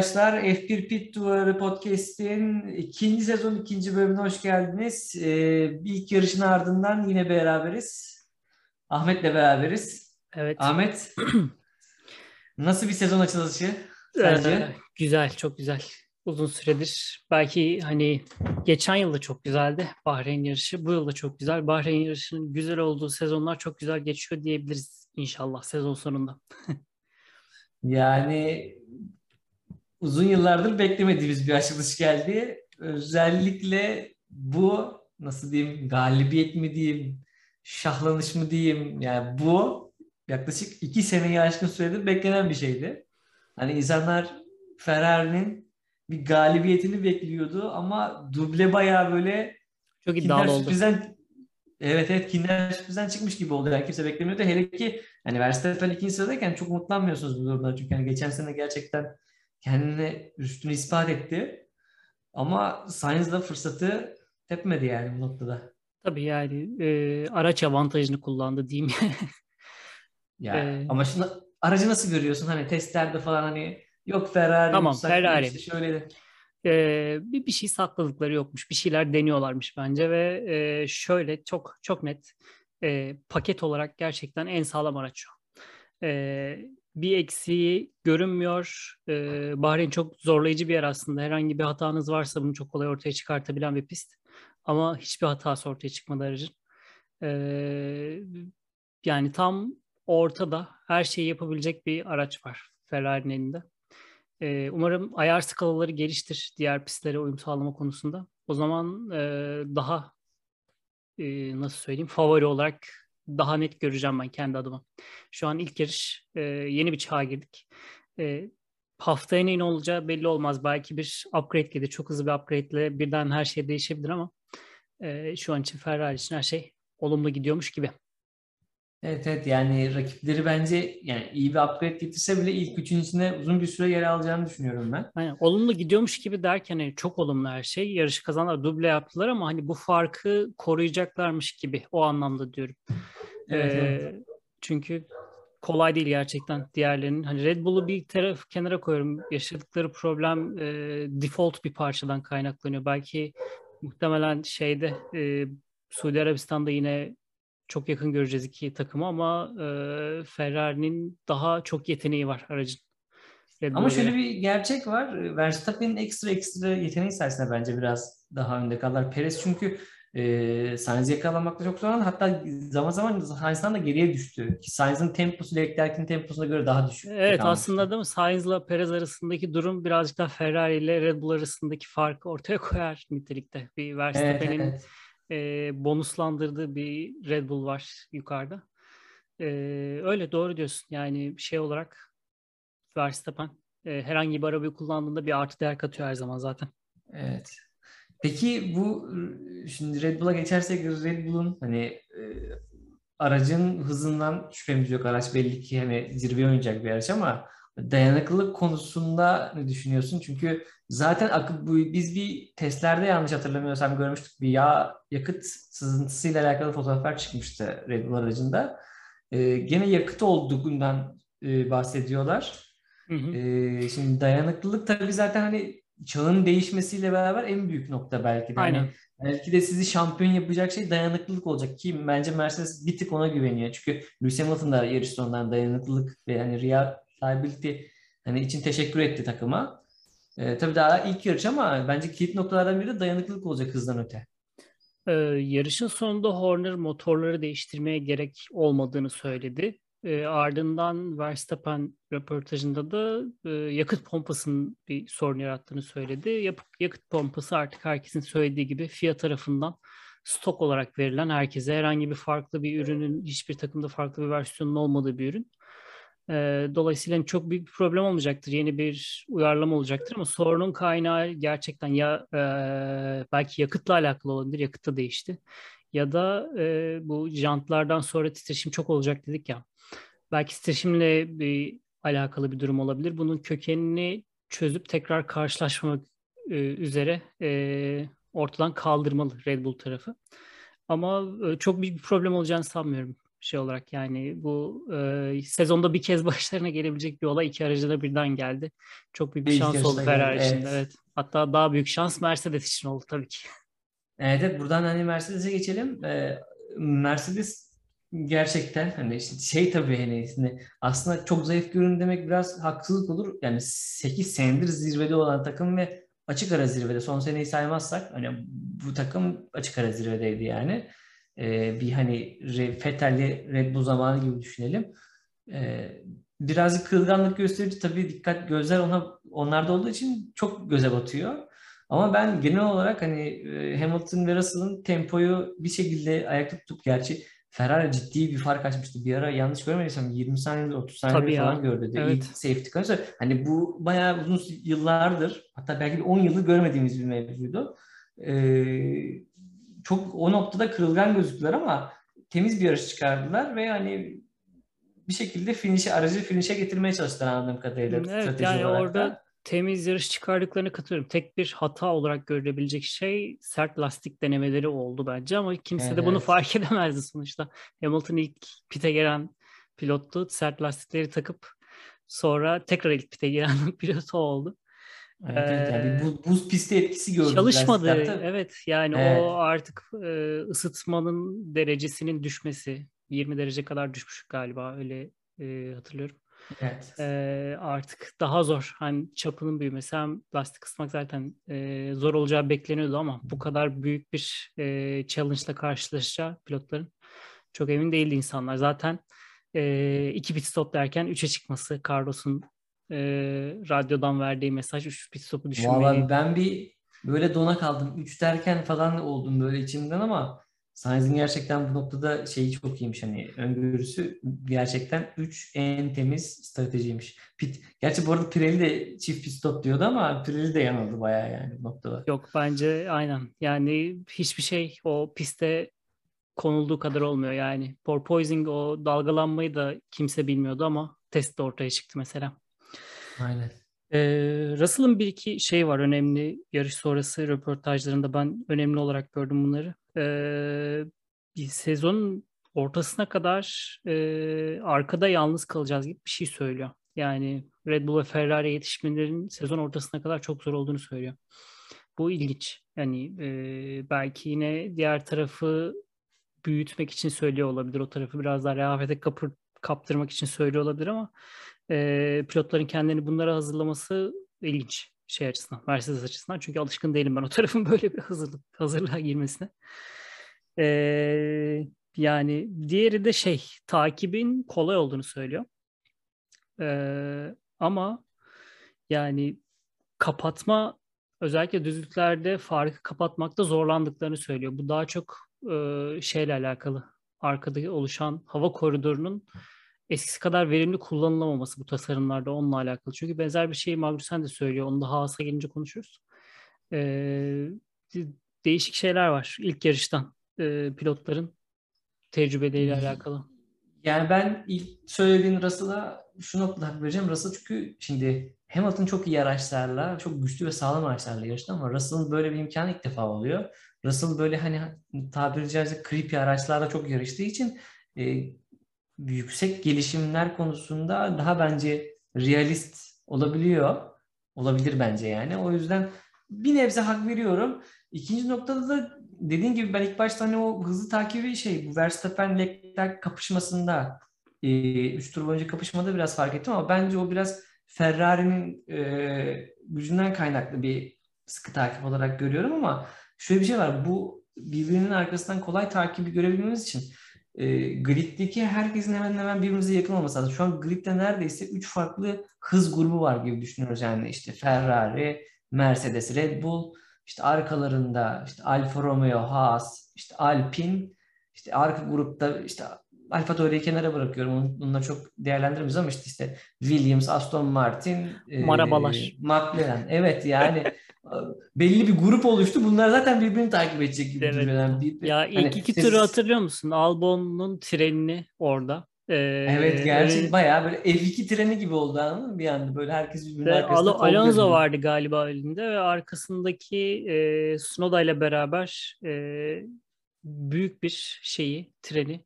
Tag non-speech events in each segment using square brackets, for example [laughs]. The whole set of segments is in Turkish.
Arkadaşlar. F1 Pit Duvarı Podcast'in ikinci sezon ikinci bölümüne hoş geldiniz. Ee, ilk yarışın ardından yine beraberiz. Ahmet'le beraberiz. Evet. Ahmet, [clears throat] nasıl bir sezon açılışı sence? Ee, güzel, çok güzel. Uzun süredir. Belki hani geçen yıl da çok güzeldi Bahreyn yarışı. Bu yıl da çok güzel. Bahreyn yarışının güzel olduğu sezonlar çok güzel geçiyor diyebiliriz inşallah sezon sonunda. [laughs] Yani uzun yıllardır beklemediğimiz bir açılış geldi. Özellikle bu nasıl diyeyim galibiyet mi diyeyim, şahlanış mı diyeyim yani bu yaklaşık iki seneyi aşkın süredir beklenen bir şeydi. Hani insanlar Ferrari'nin bir galibiyetini bekliyordu ama duble bayağı böyle Çok iddialı oldu. sürprizden evet evet Kinder sürprizden çıkmış gibi oldu. Yani kimse beklemiyordu. Hele ki hani Verstappen ikinci sıradayken çok umutlanmıyorsunuz bu durumdan. Çünkü hani geçen sene gerçekten kendine üstünü ispat etti. Ama Sainz da fırsatı tepmedi yani bu noktada. Tabii yani e, araç avantajını kullandı diyeyim. [laughs] Ya Ee, ama şimdi aracı nasıl görüyorsun? Hani testlerde falan hani yok Ferrari, Tamam, Ferrari. işte şöyle Ee, bir, bir şey sakladıkları yokmuş. Bir şeyler deniyorlarmış bence ve e, şöyle çok çok net e, paket olarak gerçekten en sağlam araç şu. an. Ee, bir eksiği görünmüyor. Ee, Bahreyn çok zorlayıcı bir yer aslında. Herhangi bir hatanız varsa bunu çok kolay ortaya çıkartabilen bir pist. Ama hiçbir hatası ortaya çıkmadı aracın. Ee, yani tam ortada her şeyi yapabilecek bir araç var Ferrari'nin elinde. Ee, umarım ayar skalaları geliştir diğer pistlere uyum sağlama konusunda. O zaman e, daha e, nasıl söyleyeyim favori olarak daha net göreceğim ben kendi adıma. Şu an ilk yarış e, yeni bir çağa girdik. E, haftaya ne olacağı belli olmaz. Belki bir upgrade gelir. Çok hızlı bir upgrade ile birden her şey değişebilir ama e, şu an için Ferrari için her şey olumlu gidiyormuş gibi. Evet evet yani rakipleri bence yani iyi bir upgrade getirse bile ilk üçün içinde uzun bir süre yer alacağını düşünüyorum ben. Aynen. Olumlu gidiyormuş gibi derken hani çok olumlu her şey. Yarışı kazanlar duble yaptılar ama hani bu farkı koruyacaklarmış gibi o anlamda diyorum. Evet, evet. Çünkü kolay değil gerçekten diğerlerinin. Hani Red Bull'u bir taraf kenara koyuyorum. Yaşadıkları problem e, default bir parçadan kaynaklanıyor. Belki muhtemelen şeyde e, Suudi Arabistan'da yine çok yakın göreceğiz iki takımı ama e, Ferrari'nin daha çok yeteneği var aracın. Red Ama şöyle bir gerçek var. Verstappen'in ekstra ekstra yeteneği sayesinde bence biraz daha önde kalırlar. Perez çünkü e, Sainz'i yakalamakta çok zorlandı. Hatta zaman zaman Sainz'dan da geriye düştü. Sainz'in temposu Leclerc'in temposuna göre daha düşük. Evet aslında değil mi? Sainz'la Perez arasındaki durum birazcık daha Ferrari ile Red Bull arasındaki farkı ortaya koyar nitelikte. Bir Evet, Verstappen'in evet. e, bonuslandırdığı bir Red Bull var yukarıda. E, öyle doğru diyorsun. Yani şey olarak Verstappen e, herhangi bir arabayı kullandığında bir artı değer katıyor her zaman zaten. Evet. Peki bu şimdi Red Bull'a geçersek Red Bull'un hani e, aracın hızından şüphemiz yok. Araç belli ki hani zirveye oynayacak bir araç ama dayanıklılık konusunda ne düşünüyorsun? Çünkü zaten akı- bu, biz bir testlerde yanlış hatırlamıyorsam görmüştük bir yağ yakıt sızıntısıyla alakalı fotoğraflar çıkmıştı Red Bull aracında. E, gene yakıt olduğundan e, bahsediyorlar. Hı hı. Ee, şimdi dayanıklılık tabii zaten hani çağın değişmesiyle beraber en büyük nokta belki de. Hani Aynen. belki de sizi şampiyon yapacak şey dayanıklılık olacak ki bence Mercedes bir tık ona güveniyor. Çünkü Lewis Hamilton da yarış sonundan dayanıklılık ve hani reliability hani için teşekkür etti takıma. Ee, tabii daha ilk yarış ama bence kilit noktalardan biri de dayanıklılık olacak hızdan öte. Ee, yarışın sonunda Horner motorları değiştirmeye gerek olmadığını söyledi. Ee, ardından Verstappen röportajında da e, yakıt pompasının bir sorun yarattığını söyledi. Yap- yakıt pompası artık herkesin söylediği gibi FIA tarafından stok olarak verilen herkese herhangi bir farklı bir ürünün hiçbir takımda farklı bir versiyonun olmadığı bir ürün. Ee, dolayısıyla hani çok büyük bir problem olmayacaktır. Yeni bir uyarlama olacaktır ama sorunun kaynağı gerçekten ya e, belki yakıtla alakalı olabilir. Yakıt da değişti. Ya da e, bu jantlardan sonra titreşim çok olacak dedik ya. Belki titreşimle bir alakalı bir durum olabilir. Bunun kökenini çözüp tekrar karşılaşmak e, üzere e, ortadan kaldırmalı Red Bull tarafı. Ama e, çok büyük bir problem olacağını sanmıyorum. şey olarak yani bu e, sezonda bir kez [laughs] başlarına gelebilecek bir olay iki aracına birden geldi. Çok büyük bir İlk şans oldu Ferrari geldi, için. evet. Evet. Hatta daha büyük şans Mercedes için oldu tabii ki. Evet, evet buradan hani Mercedes'e geçelim. Ee, Mercedes gerçekten hani şey tabii hani aslında çok zayıf görün demek biraz haksızlık olur. Yani 8 senedir zirvede olan takım ve açık ara zirvede son seneyi saymazsak hani bu takım açık ara zirvedeydi yani. Ee, bir hani Vettel'li Red Bull zamanı gibi düşünelim. Ee, birazcık kırılganlık gösterici tabii dikkat gözler ona onlarda olduğu için çok göze batıyor. Ama ben genel olarak hani Hamilton ve Russell'ın tempoyu bir şekilde ayakta tutup gerçi Ferrari ciddi bir fark açmıştı. Bir ara yanlış görmediysem 20 saniye 30 saniye Tabii ya. falan gördü. Evet. İlk safety car'ı. Hani bu bayağı uzun yıllardır hatta belki de 10 yıldır görmediğimiz bir mevzuydu. Ee, çok o noktada kırılgan gözüktüler ama temiz bir yarış çıkardılar ve hani bir şekilde finish'e aracı finish'e getirmeye çalıştılar anladığım kadarıyla Evet strateji yani olarak orada da. Temiz yarış çıkardıklarını katılıyorum. Tek bir hata olarak görülebilecek şey sert lastik denemeleri oldu bence ama kimse de bunu Evet. fark [laughs] edemezdi sonuçta. Hamilton ilk pite gelen pilottu. Sert lastikleri takıp sonra tekrar ilk pite gelen [laughs] pilot oldu. Evet, evet. Yani buz, buz pisti etkisi gördük Çalışmadı. lastiklerde. Evet yani Evet. o artık e, ısıtmanın derecesinin düşmesi 20 derece kadar düşmüş galiba öyle e, hatırlıyorum. Evet. E, artık daha zor. Hani çapının büyümesi hem lastik ısıtmak zaten e, zor olacağı bekleniyordu ama bu kadar büyük bir e, challenge ile karşılaşacağı pilotların çok emin değildi insanlar. Zaten e, iki pit stop derken üçe çıkması Carlos'un e, radyodan verdiği mesaj üç pit stopu düşünmeyi Vallahi ben bir böyle dona kaldım. 3 derken falan oldum böyle içimden ama Sainz'in gerçekten bu noktada şeyi çok iyiymiş hani öngörüsü gerçekten 3 en temiz stratejiymiş. Pit, gerçi bu arada Pirelli de çift pit stop diyordu ama Pirelli de yanıldı bayağı yani bu noktada. Yok bence aynen. Yani hiçbir şey o piste konulduğu kadar olmuyor yani. Porpoising o dalgalanmayı da kimse bilmiyordu ama testte ortaya çıktı mesela. Aynen. Ee, Russell'ın bir iki şey var önemli yarış sonrası röportajlarında ben önemli olarak gördüm bunları. Ee, bir sezonun ortasına kadar e, arkada yalnız kalacağız gibi bir şey söylüyor. Yani Red Bull ve Ferrari yetişmelerin sezon ortasına kadar çok zor olduğunu söylüyor. Bu ilginç. Yani e, belki yine diğer tarafı büyütmek için söylüyor olabilir. O tarafı biraz daha rehavete kapır, kaptırmak için söylüyor olabilir ama e, pilotların kendini bunlara hazırlaması ilginç şey açısından, Mercedes açısından. Çünkü alışkın değilim ben o tarafın [laughs] böyle bir hazırlık, hazırlığa girmesine. E, yani diğeri de şey, takibin kolay olduğunu söylüyor. E, ama yani kapatma özellikle düzlüklerde farkı kapatmakta zorlandıklarını söylüyor. Bu daha çok e, şeyle alakalı. Arkada oluşan hava koridorunun eskisi kadar verimli kullanılamaması bu tasarımlarda onunla alakalı. Çünkü benzer bir şeyi Magnussen de söylüyor. Onu da Haas'a gelince konuşuruz. E, değişik şeyler var ilk yarıştan e, pilotların tecrübeleriyle alakalı. Yani ben ilk söylediğin Russell'a şu noktada hak vereceğim. Russell çünkü şimdi Hamilton çok iyi araçlarla, çok güçlü ve sağlam araçlarla yarıştı ama Russell'ın böyle bir imkanı ilk defa oluyor. Russell böyle hani tabiri caizse creepy araçlarla çok yarıştığı için e, yüksek gelişimler konusunda daha bence realist olabiliyor. Olabilir bence yani. O yüzden bir nebze hak veriyorum. İkinci noktada da dediğin gibi ben ilk başta hani o hızlı takibi şey bu Verstappen Leclerc kapışmasında e, üç tur boyunca kapışmada biraz fark ettim ama bence o biraz Ferrari'nin e, gücünden kaynaklı bir sıkı takip olarak görüyorum ama şöyle bir şey var. Bu birbirinin arkasından kolay takibi görebilmemiz için e, griddeki herkesin hemen hemen birbirimize yakın olması lazım. Şu an gridde neredeyse 3 farklı hız grubu var gibi düşünüyoruz. Yani işte Ferrari, Mercedes, Red Bull, işte arkalarında işte Alfa Romeo, Haas, işte Alpine, işte arka grupta işte Alfa Tauri'yi kenara bırakıyorum. Bununla çok değerlendirmiyoruz ama işte işte Williams, Aston Martin, Marabalar. E, McLaren. Evet yani [laughs] belli bir grup oluştu. Bunlar zaten birbirini takip edecek gibi Evet. duruyor. Bir, Ya ilk hani iki siz- turu hatırlıyor musun? Albon'un trenini orada. Ee, Evet gerçek önü- bayağı böyle F2 treni gibi oldu anladın mı? Bir anda böyle herkes birbirinin arkasında Al- Alonso vardı galiba elinde ve arkasındaki e, Tsunoda ile beraber e, büyük bir şeyi, treni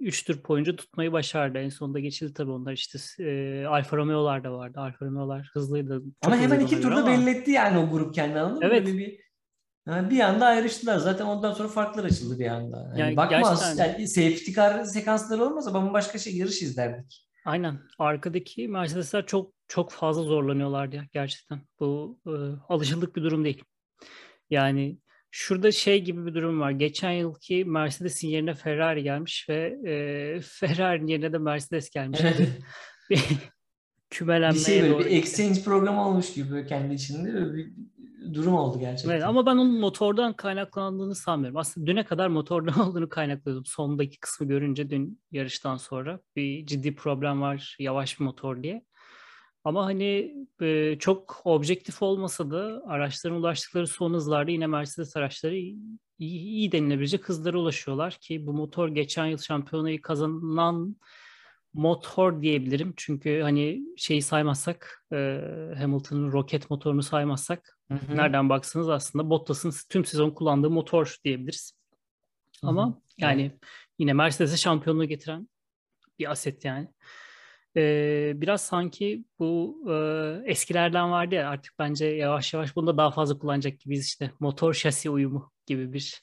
3 tur boyunca tutmayı başardı. En sonunda geçildi tabii onlar işte e, Alfa Romeo'lar da vardı. Alfa Romeo'lar hızlıydı. Ama hemen iki turda ama... belli etti yani o grup kendini anladın evet. mı? bir, yani bir anda ayrıştılar. Zaten ondan sonra farklar açıldı bir anda. Yani, yani bakmaz. Gerçekten... Yani safety car sekansları olmasa bambaşka şey yarış izlerdik. Aynen. Arkadaki Mercedesler çok çok fazla zorlanıyorlardı ya gerçekten. Bu e, alışıldık bir durum değil. Yani şurada şey gibi bir durum var. Geçen yılki Mercedes'in yerine Ferrari gelmiş ve e, [laughs] Ferrari'nin yerine de Mercedes gelmiş. [laughs] bir kümelenmeye bir şey böyle doğru. bir exchange programı olmuş gibi kendi içinde bir durum oldu gerçekten. Evet, ama ben onun motordan kaynaklandığını sanmıyorum. Aslında düne kadar motordan [laughs] olduğunu kaynaklıyordum. Sondaki kısmı görünce dün yarıştan sonra bir ciddi problem var yavaş bir motor diye. Ama hani e, çok objektif olmasa da araçların ulaştıkları son hızlarda yine Mercedes araçları iyi, iyi denilebilecek hızlara ulaşıyorlar ki bu motor geçen yıl şampiyonayı kazanan motor diyebilirim. Çünkü hani şeyi saymazsak e, Hamilton'ın roket motorunu saymazsak hı hı. nereden baksanız aslında Bottas'ın tüm sezon kullandığı motor diyebiliriz. Hı hı. Ama yani evet. yine Mercedes'e şampiyonluğu getiren bir aset yani. Ee, biraz sanki bu e, eskilerden vardı ya artık bence yavaş yavaş bunu da daha fazla kullanacak gibiyiz işte motor şasi uyumu gibi bir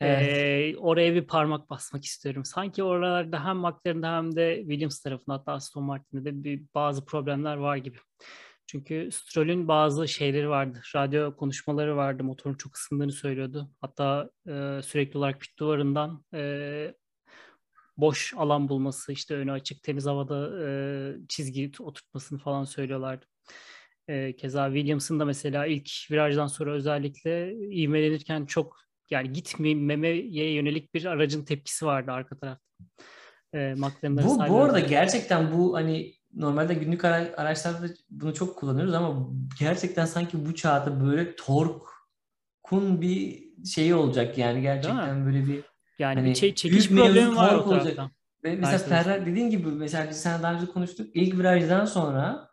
Evet. Ee, oraya bir parmak basmak istiyorum. Sanki oralarda hem McLaren'da hem de Williams tarafında hatta Aston Martin'de de bir, bazı problemler var gibi. Çünkü Stroll'ün bazı şeyleri vardı. Radyo konuşmaları vardı. Motorun çok ısındığını söylüyordu. Hatta e, sürekli olarak pit duvarından e, boş alan bulması, işte önü açık, temiz havada e, çizgi oturtmasını falan söylüyorlardı. E, keza Williams'ın da mesela ilk virajdan sonra özellikle ivmelenirken çok yani gitmemeye yönelik bir aracın tepkisi vardı arka tarafta. E, bu, bu arada gerçekten bu hani normalde günlük ara, araçlarda bunu çok kullanıyoruz ama gerçekten sanki bu çağda böyle torkun bir şeyi olacak yani gerçekten böyle bir yani hani bir şey, çekiş problemi var o olacak. Ve mesela Ferrari dediğin gibi mesela biz sen daha önce konuştuk ilk virajdan sonra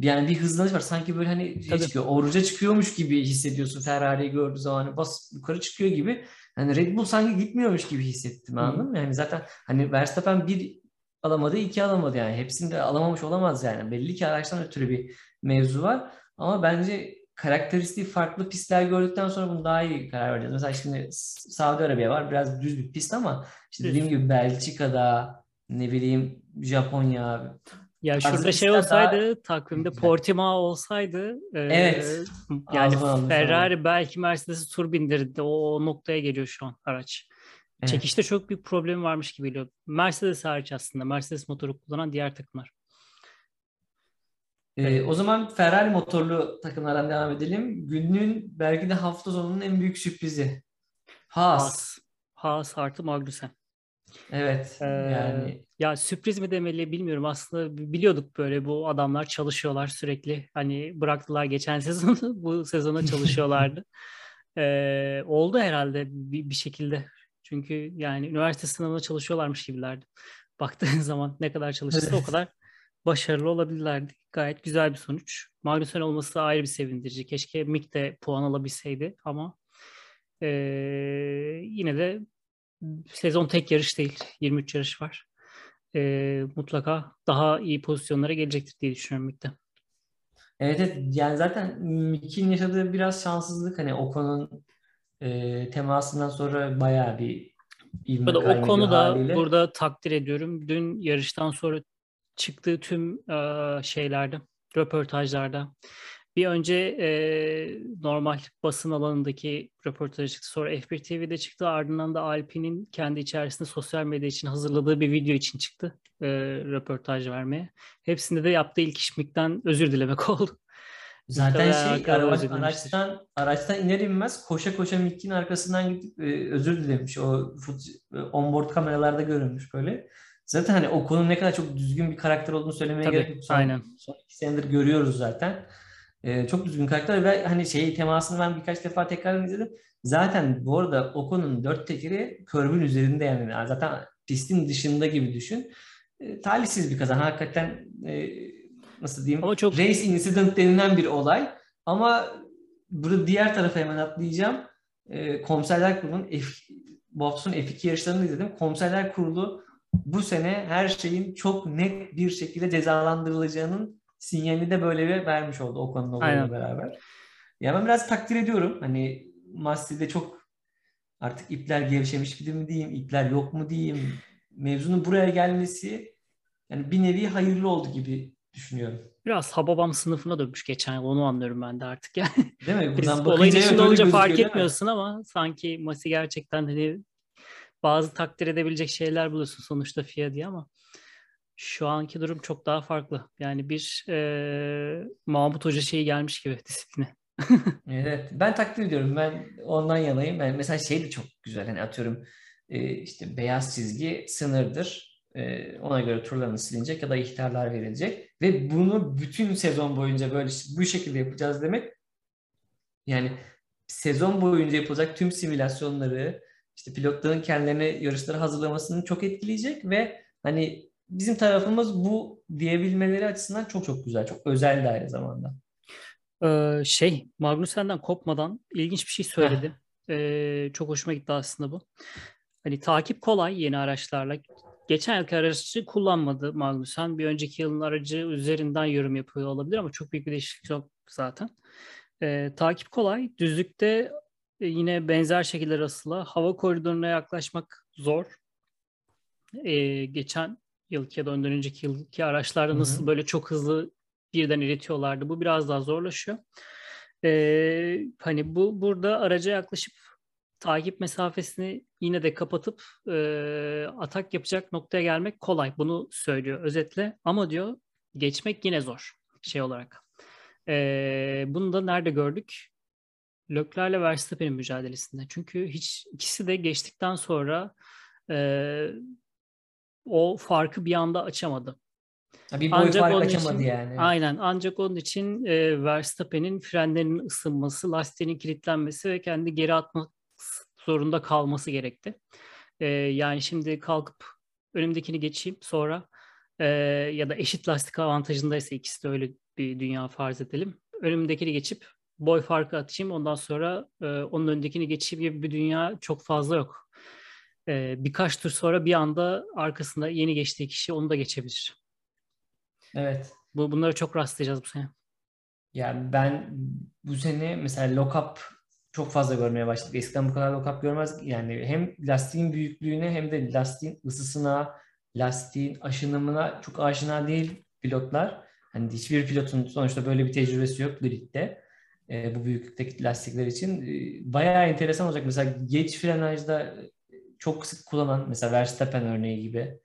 yani bir hızlanış var. Sanki böyle hani şey çıkıyor, oruca çıkıyormuş gibi hissediyorsun Ferrari'yi gördüğü zaman. Hani bas yukarı çıkıyor gibi. Hani Red Bull sanki gitmiyormuş gibi hissettim anladın mı? Yani zaten hani Verstappen bir alamadı, iki alamadı yani. Hepsini de alamamış olamaz yani. Belli ki araçtan ötürü bir mevzu var. Ama bence karakteristiği farklı pistler gördükten sonra bunu daha iyi karar vereceğiz. Mesela şimdi Saudi Arabiya var. Biraz düz bir pist ama işte dediğim gibi Belçika'da ne bileyim Japonya ya şurada şey olsaydı daha... takvimde Portimao olsaydı evet. E, yani Ferrari belki Mercedes'i tur bindirdi. O, o noktaya geliyor şu an araç. Evet. Çekişte çok büyük problem varmış gibi geliyor. Mercedes hariç aslında. Mercedes motoru kullanan diğer takımlar. Ee, o zaman Ferrari motorlu takımlardan devam edelim. Günün belki de hafta sonunun en büyük sürprizi. Haas. Haas, Haas artı Magnussen. Evet. Ee, yani ya sürpriz mi demeli bilmiyorum. Aslında biliyorduk böyle bu adamlar çalışıyorlar sürekli. Hani bıraktılar geçen [laughs] sezonu bu sezona [laughs] çalışıyorlardı. ee, oldu herhalde bir, bir şekilde. Çünkü yani üniversite sınavına çalışıyorlarmış gibilerdi. Baktığın [laughs] zaman ne kadar çalışırsa evet. o kadar başarılı olabilirlerdi. Gayet güzel bir sonuç. Magnussen olması da ayrı bir sevindirici. Keşke Mick de puan alabilseydi ama ee, yine de sezon tek yarış değil. 23 yarış var. E, mutlaka daha iyi pozisyonlara gelecektir diye düşünüyorum Mik'te. Evet, evet yani zaten Mick'in yaşadığı biraz şanssızlık hani Ocon'un e, temasından sonra bayağı bir ivme o konuda haliyle. burada takdir ediyorum. Dün yarıştan sonra çıktığı tüm e, şeylerde, röportajlarda bir önce e, normal basın alanındaki röportaj çıktı. Sonra F1 TV'de çıktı. Ardından da Alpine'in kendi içerisinde sosyal medya için hazırladığı bir video için çıktı. E, röportaj vermeye. Hepsinde de yaptığı ilk işmikten özür dilemek [laughs] oldu. Zaten şey araç, araçtan araçtan iner inmez koşa koşa Mick'in arkasından gidip e, özür dilemiş. O fut, e, onboard kameralarda görünmüş böyle. Zaten hani o konu ne kadar çok düzgün bir karakter olduğunu söylemeye Tabii, gerek yok. Son, aynen. son iki senedir görüyoruz zaten. E, çok düzgün karakter ve hani şey temasını ben birkaç defa tekrar izledim. Zaten bu arada Ocon'un dört tekeri körbün üzerinde yani. Zaten pistin dışında gibi düşün. E, talihsiz bir kazan. Hakikaten e, nasıl diyeyim? Ama çok... Race incident denilen bir olay. Ama burada diğer tarafa hemen atlayacağım. E, Komiserler Kurulu'nun F, bu hafta sonu F2 yarışlarını izledim. Komiserler Kurulu bu sene her şeyin çok net bir şekilde cezalandırılacağının sinyalini de böyle bir vermiş oldu Okan'ın olayıyla beraber. Ya ben biraz takdir ediyorum. Hani Masti'de çok artık ipler gevşemiş gibi mi diyeyim, ipler yok mu diyeyim. Mevzunun buraya gelmesi yani bir nevi hayırlı oldu gibi düşünüyorum. Biraz Hababam sınıfına dönmüş geçen yıl onu anlıyorum ben de artık yani. [laughs] Değil mi? Buradan Biz olayın içinde olunca fark etmiyorsun ama sanki Masi gerçekten hani bazı takdir edebilecek şeyler buluyorsun sonuçta FIA diye ama şu anki durum çok daha farklı. Yani bir e, Mahmut Hoca şeyi gelmiş gibi disipline. [laughs] evet. Ben takdir ediyorum. Ben ondan yanayım. Ben mesela şey de çok güzel. Hani atıyorum e, işte beyaz çizgi sınırdır. E, ona göre turlarını silinecek ya da ihtarlar verilecek. Ve bunu bütün sezon boyunca böyle bu şekilde yapacağız demek yani sezon boyunca yapılacak tüm simülasyonları işte pilotların kendilerini yarışlara hazırlamasını çok etkileyecek ve hani bizim tarafımız bu diyebilmeleri açısından çok çok güzel. Çok özel de aynı zamanda. Ee, şey Magnussen'den kopmadan ilginç bir şey söyledi. Ee, çok hoşuma gitti aslında bu. Hani takip kolay yeni araçlarla. Geçen yılki aracı kullanmadı Magnussen. Bir önceki yılın aracı üzerinden yorum yapıyor olabilir ama çok büyük bir değişiklik yok zaten. Ee, takip kolay. Düzlükte yine benzer şekilde Russell'a hava koridoruna yaklaşmak zor. Ee, geçen yılki ya da ondan önceki yılki araçlarda nasıl Hı-hı. böyle çok hızlı birden iletiyorlardı. Bu biraz daha zorlaşıyor. Ee, hani bu burada araca yaklaşıp takip mesafesini yine de kapatıp e, atak yapacak noktaya gelmek kolay. Bunu söylüyor özetle. Ama diyor geçmek yine zor şey olarak. E, bunu da nerede gördük? Löklerle Verstappen'in mücadelesinde. Çünkü hiç ikisi de geçtikten sonra e, o farkı bir anda açamadı. Bir boy ancak fark açamadı için, yani. Aynen. Ancak onun için e, Verstappen'in frenlerinin ısınması, lastiğinin kilitlenmesi ve kendi geri atmak zorunda kalması gerekti. E, yani şimdi kalkıp önümdekini geçeyim sonra e, ya da eşit lastik avantajındaysa ikisi de öyle bir dünya farz edelim. Önümdekini geçip boy farkı atayım ondan sonra e, onun öndekini geçeyim gibi bir dünya çok fazla yok. E, birkaç tur sonra bir anda arkasında yeni geçtiği kişi onu da geçebilir. Evet. Bu, bunları çok rastlayacağız bu sene. Yani ben bu sene mesela lock-up çok fazla görmeye başladık. Eskiden bu kadar lock-up görmez. Yani hem lastiğin büyüklüğüne hem de lastiğin ısısına, lastiğin aşınımına çok aşina değil pilotlar. Hani hiçbir pilotun sonuçta böyle bir tecrübesi yok gridde. E, bu büyüklükteki lastikler için. E, bayağı enteresan olacak. Mesela geç frenajda çok sık kullanan mesela Verstappen örneği gibi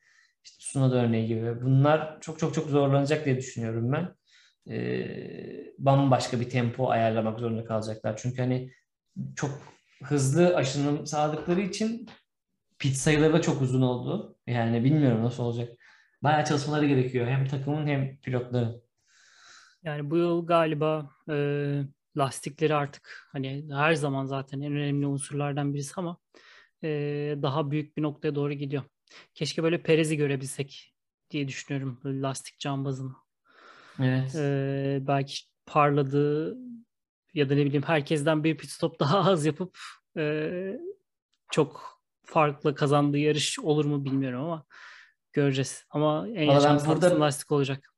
işte Tsunoda örneği gibi bunlar çok çok çok zorlanacak diye düşünüyorum ben. E, bambaşka bir tempo ayarlamak zorunda kalacaklar. Çünkü hani çok hızlı aşınım sağladıkları için pit sayıları da çok uzun oldu. Yani bilmiyorum nasıl olacak. Bayağı çalışmaları gerekiyor. Hem takımın hem pilotların. Yani bu yıl galiba e, lastikleri artık hani her zaman zaten en önemli unsurlardan birisi ama e, daha büyük bir noktaya doğru gidiyor. Keşke böyle Perez'i görebilsek diye düşünüyorum böyle lastik cambazını. Evet. E, belki parladığı ya da ne bileyim herkesten bir pit stop daha az yapıp e, çok farklı kazandığı yarış olur mu bilmiyorum ama göreceğiz. Ama en yaşamsal burada lastik olacak.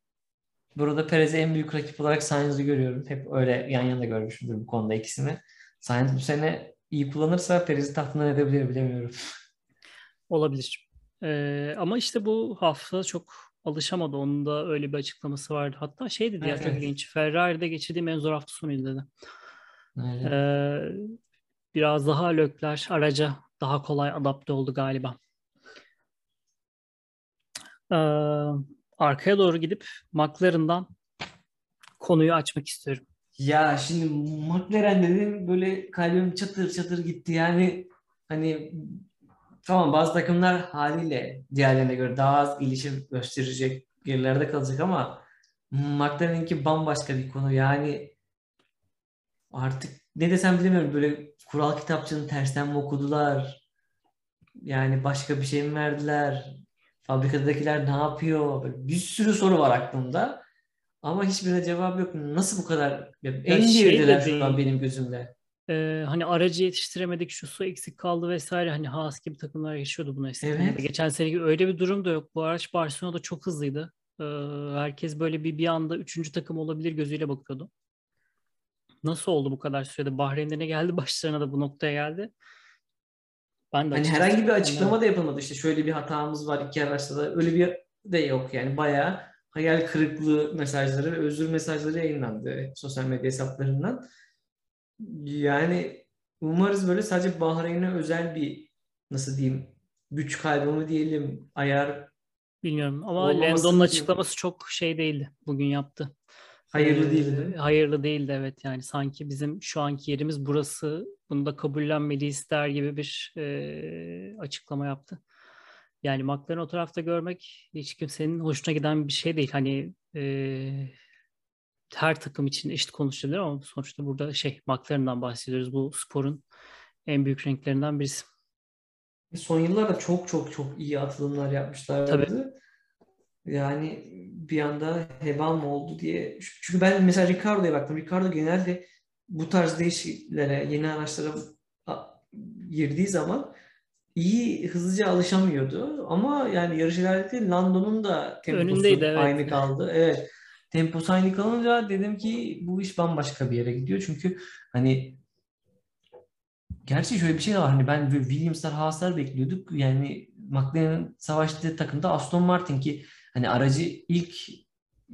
Burada Perez'i en büyük rakip olarak Sainz'ı görüyorum. Hep öyle yan yana görmüşümdür bu konuda ikisini. Sainz bu sene iyi kullanırsa Perez'i tahtından edebilir bilemiyorum. [laughs] Olabilir. Ee, ama işte bu hafta çok alışamadı. Onun da öyle bir açıklaması vardı. Hatta şey dedi evet, ya çok evet. ilginç. Ferrari'de geçirdiğim en zor hafta sonuydu dedi. Evet. Ee, biraz daha lökler araca daha kolay adapte oldu galiba. Ee, arkaya doğru gidip McLaren'dan konuyu açmak istiyorum. Ya şimdi McLaren dedim böyle kalbim çatır çatır gitti. Yani hani tamam bazı takımlar haliyle diğerlerine göre daha az gelişim gösterecek yerlerde kalacak ama McLaren'inki bambaşka bir konu. Yani artık ne desem bilmiyorum böyle kural kitapçığını tersten mi okudular? Yani başka bir şey mi verdiler? Fabrikadakiler ne yapıyor? Böyle bir sürü soru var aklımda. Ama hiçbirine cevap yok. Nasıl bu kadar? En şey şu an benim gözümde. e, hani aracı yetiştiremedik, şu su eksik kaldı vesaire. Hani Haas gibi takımlar yaşıyordu bunu eskiden. Evet. Geçen seneki öyle bir durum da yok. Bu araç Barcelona'da çok hızlıydı. E, herkes böyle bir bir anda üçüncü takım olabilir gözüyle bakıyordu. Nasıl oldu bu kadar sürede? Bahreyn'de ne geldi? [laughs] Başlarına da bu noktaya geldi. Ben de hani herhangi bir açıklama da yapılmadı. İşte şöyle bir hatamız var iki araçta da. Öyle bir de yok yani. Bayağı hayal kırıklığı mesajları ve özür mesajları yayınlandı sosyal medya hesaplarından. Yani umarız böyle sadece Bahreyn'e özel bir nasıl diyeyim güç kaybı mı diyelim ayar Bilmiyorum ama Landon'un açıklaması çok şey değildi bugün yaptı. Hayırlı ee, değildi. Hayırlı değildi evet yani sanki bizim şu anki yerimiz burası bunu da kabullenmeliyiz der gibi bir e, açıklama yaptı. Yani McLaren o tarafta görmek hiç kimsenin hoşuna giden bir şey değil. Hani e, her takım için eşit konuşulur ama sonuçta burada şey McLaren'dan bahsediyoruz. Bu sporun en büyük renklerinden birisi. Son yıllarda çok çok çok iyi atılımlar yapmışlar. Tabii. Yani bir anda heba mı oldu diye. Çünkü ben mesela Ricardo'ya baktım. Ricardo genelde bu tarz değişikliklere, yeni araçlara girdiği zaman iyi hızlıca alışamıyordu. Ama yani yarış ilerledi. Lando'nun da temposu Önündeydi, evet. aynı kaldı. Evet. Temposu aynı kalınca dedim ki bu iş bambaşka bir yere gidiyor. Çünkü hani gerçi şöyle bir şey var. Hani ben Williams'lar, Haas'lar bekliyorduk. Yani McLaren'ın savaştığı takımda Aston Martin ki hani aracı ilk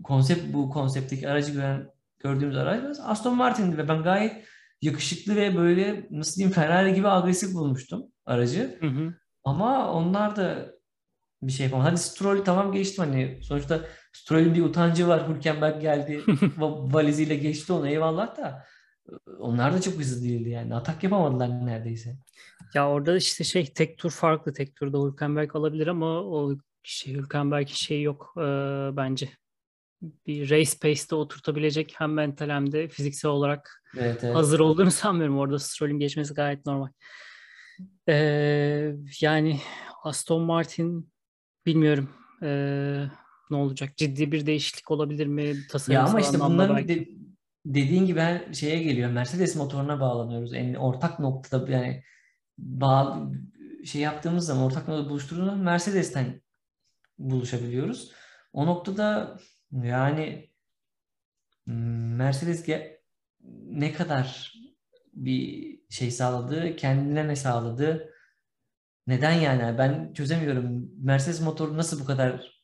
konsept bu konseptteki aracı gören gördüğümüz araç Aston Martin'di ve ben gayet yakışıklı ve böyle nasıl diyeyim Ferrari gibi agresif bulmuştum aracı. Hı hı. Ama onlar da bir şey yapamadı. Hadi Stroll tamam geçtim hani sonuçta Stroll'ün bir utancı var. Hülkenberg geldi [laughs] valiziyle geçti onu eyvallah da onlar da çok hızlı değildi yani. Atak yapamadılar neredeyse. Ya orada işte şey tek tur farklı. Tek turda Hülkenberg alabilir ama o şey Hülkenberg'in şeyi yok e, bence. Bir race pace'de oturtabilecek hem mental hem de fiziksel olarak evet, evet. hazır olduğunu [laughs] sanmıyorum. Orada Stroll'ün geçmesi gayet normal. Ee, yani Aston Martin bilmiyorum ee, ne olacak. Ciddi bir değişiklik olabilir mi? Tasarım ya ama işte bunların de, dediğin gibi her şeye geliyor. Mercedes motoruna bağlanıyoruz. En ortak noktada yani bağ, şey yaptığımız zaman ortak noktada buluşturduğumuzda Mercedes'ten buluşabiliyoruz. O noktada yani Mercedes ne kadar bir şey sağladı, kendine ne sağladı, neden yani? Ben çözemiyorum. Mercedes motoru nasıl bu kadar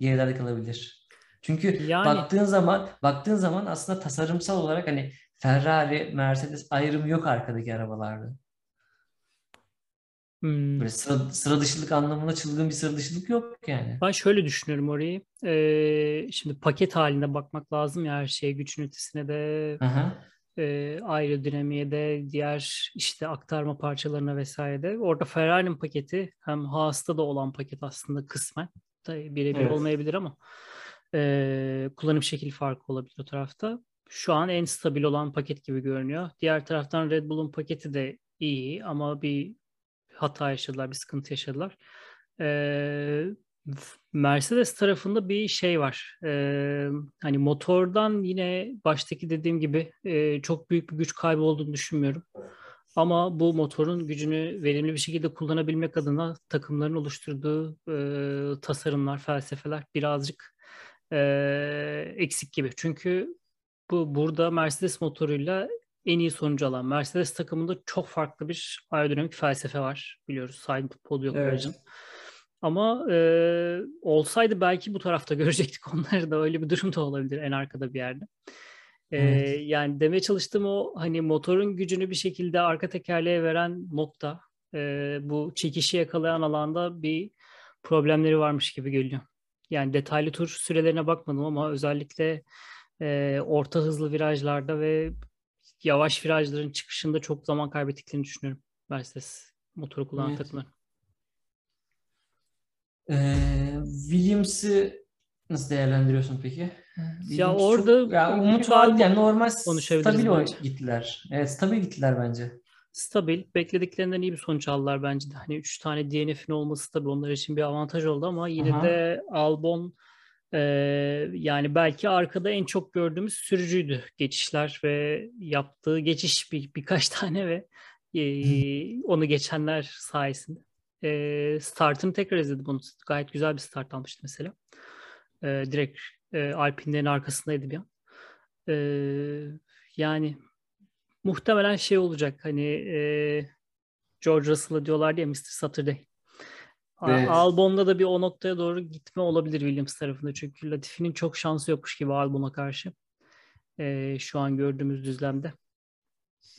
gerilerde kalabilir? Çünkü yani... baktığın zaman baktığın zaman aslında tasarımsal olarak hani Ferrari, Mercedes ayrımı yok arkadaki arabalarda. Hmm. Böyle sıra, sıra dışılık anlamında çılgın bir sıra dışılık yok yani. Ben şöyle düşünüyorum orayı. Ee, şimdi paket halinde bakmak lazım ya her şeye güç ünitesine de Aha. e, aerodinamiğe de diğer işte aktarma parçalarına vesaire de. Orada Ferrari'nin paketi hem Haas'ta da olan paket aslında kısmen. Tabii birebir evet. olmayabilir ama e, kullanım şekil farkı olabilir o tarafta. Şu an en stabil olan paket gibi görünüyor. Diğer taraftan Red Bull'un paketi de iyi ama bir hata yaşadılar, bir sıkıntı yaşadılar. Ee, Mercedes tarafında bir şey var. Ee, hani motordan yine baştaki dediğim gibi e, çok büyük bir güç kaybı olduğunu düşünmüyorum. Ama bu motorun gücünü verimli bir şekilde kullanabilmek adına takımların oluşturduğu e, tasarımlar, felsefeler birazcık e, eksik gibi. Çünkü bu burada Mercedes motoruyla en iyi sonucu alan Mercedes takımında çok farklı bir aerodinamik felsefe var biliyoruz. Side podium evet. aracın. Ama e, olsaydı belki bu tarafta [laughs] görecektik onları da öyle bir durum da olabilir en arkada bir yerde. E, evet. Yani demeye çalıştığım o hani motorun gücünü bir şekilde arka tekerleğe veren nokta e, bu çekişi yakalayan alanda bir problemleri varmış gibi geliyor. Yani detaylı tur sürelerine bakmadım ama özellikle e, orta hızlı virajlarda ve yavaş virajların çıkışında çok zaman kaybettiklerini düşünüyorum. Mercedes motoru kullanan evet. takımlar. Ee, Williams'ı nasıl değerlendiriyorsun peki? Williams ya orada çok, ya umut vaat yani normal stabil bence. gittiler. Evet stabil gittiler bence. Stabil. Beklediklerinden iyi bir sonuç aldılar bence de. Hani 3 tane DNF'in olması tabii onlar için bir avantaj oldu ama yine Aha. de Albon Ee, yani belki arkada en çok gördüğümüz sürücüydü geçişler ve yaptığı geçiş bir, birkaç [laughs] tane ve e, onu geçenler sayesinde. E, startını tekrar izledim bunu. Gayet güzel bir start almıştı mesela. E, direkt e, Alpine'lerin arkasındaydı bir an. E, yani muhtemelen şey olacak hani e, George Russell'a diyorlar ya Mr. Saturday. Evet. Albon'da da bir o noktaya doğru gitme olabilir Williams tarafında. Çünkü Latifi'nin çok şansı yokmuş gibi Albon'a karşı. E, şu an gördüğümüz düzlemde.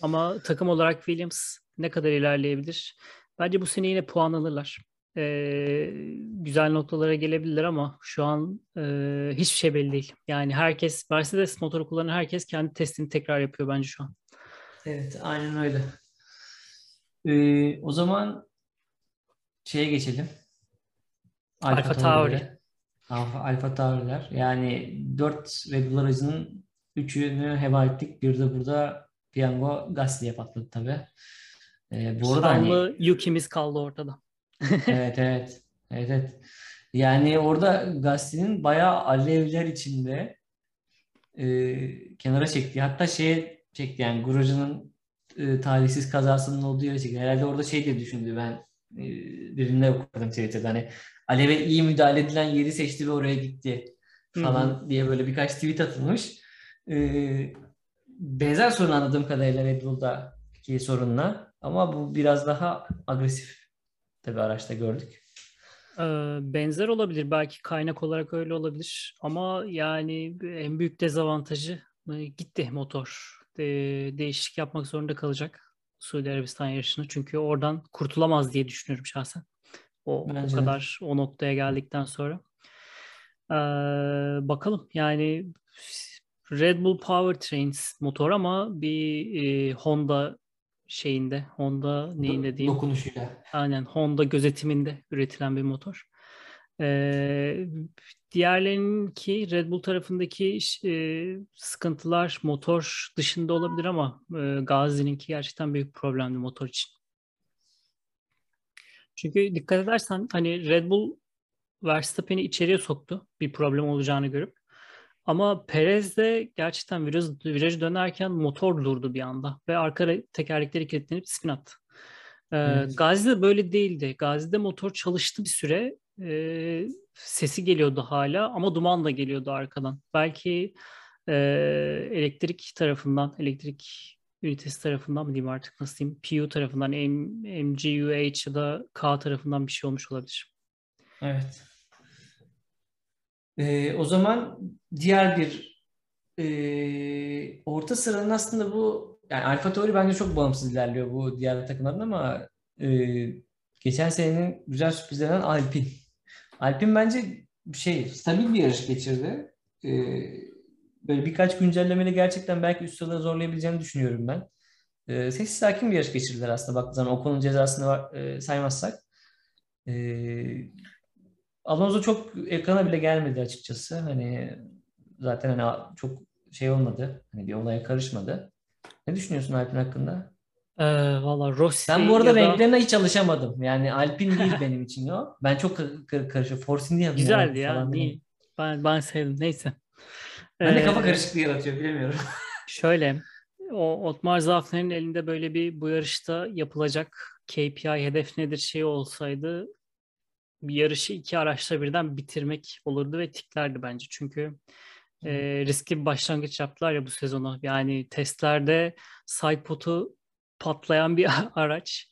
Ama takım olarak Williams ne kadar ilerleyebilir? Bence bu sene yine puan alırlar. E, güzel noktalara gelebilirler ama şu an e, hiçbir şey belli değil. Yani herkes, Mercedes motoru kullanan herkes kendi testini tekrar yapıyor bence şu an. Evet, aynen öyle. Ee, o zaman şeye geçelim. Alfa, Alfa Tauri. Alfa, Alfa Tauri'ler. Yani 4 Red Bull aracının üçünü heba ettik. Bir de burada Piango Gasly'e patladı tabii. Ee, bu arada hani... Yuki'miz kaldı ortada. [laughs] evet evet. Evet evet. Yani orada Gasly'nin bayağı alevler içinde e, kenara çekti. Hatta şeye çekti yani Grosje'nin e, talihsiz kazasının olduğu yere çekti. Herhalde orada şey diye düşündü ben birinde okudum Twitter'da hani Alev'e iyi müdahale edilen yeri seçti ve oraya gitti falan Hı-hı. diye böyle birkaç tweet atılmış. E, benzer sorun anladığım kadarıyla Red Bull'daki sorunla ama bu biraz daha agresif tabi araçta gördük. Benzer olabilir. Belki kaynak olarak öyle olabilir. Ama yani en büyük dezavantajı gitti motor. De, değişiklik yapmak zorunda kalacak Suudi Arabistan yarışını. Çünkü oradan kurtulamaz diye düşünüyorum şahsen. O, o kadar o noktaya geldikten sonra. Ee, bakalım yani Red Bull Powertrains motor ama bir e, Honda şeyinde, Honda neyinde diyeyim? Dokunuşuyla. Aynen Honda gözetiminde üretilen bir motor. Ee, diğerlerininki Red Bull tarafındaki e, sıkıntılar motor dışında olabilir ama e, Gazi'ninki gerçekten büyük problemli motor için. Çünkü dikkat edersen hani Red Bull Verstappen'i içeriye soktu bir problem olacağını görüp. Ama Perez de gerçekten viraj, virajı dönerken motor durdu bir anda ve arka tekerlekleri kilitlenip spin attı. Ee, evet. Gazi'de böyle değildi. Gazi'de motor çalıştı bir süre. Ee, sesi geliyordu hala ama duman da geliyordu arkadan. Belki e, elektrik tarafından, elektrik ünitesi tarafından mı diyeyim artık nasıl diyeyim, PU tarafından, M, MGUH ya da K tarafından bir şey olmuş olabilir. Evet. E, o zaman diğer bir e, orta sıranın aslında bu yani Alfa Tauri bence çok bağımsız ilerliyor bu diğer takımların ama e, geçen senenin güzel sürprizlerinden Alpine. Alpine bence şey stabil bir yarış geçirdi. E, böyle birkaç güncellemeyle gerçekten belki üst sıraları zorlayabileceğini düşünüyorum ben. E, sessiz sakin bir yarış geçirdiler aslında baktığı zaman Ocon'un cezasını var, e, saymazsak. E, Alonso çok ekrana bile gelmedi açıkçası. Hani zaten hani çok şey olmadı. Hani bir olaya karışmadı. Ne düşünüyorsun Alpin hakkında? Ee, Valla Rossi Ben bu arada ya renklerine hiç alışamadım. Yani Alpin değil benim için o. [laughs] Ben çok kar- karışık. Force India Güzeldi ya. Falan değil. Ben, ben sevdim. Neyse. Ben de kafa ee, karışıklığı yaratıyor. Bilemiyorum. [laughs] şöyle. O Otmar Zafner'in elinde böyle bir bu yarışta yapılacak KPI hedef nedir şey olsaydı bir yarışı iki araçla birden bitirmek olurdu ve tiklerdi bence. Çünkü e, riskli bir başlangıç yaptılar ya bu sezonu. Yani testlerde sidepod'u patlayan bir [laughs] araç.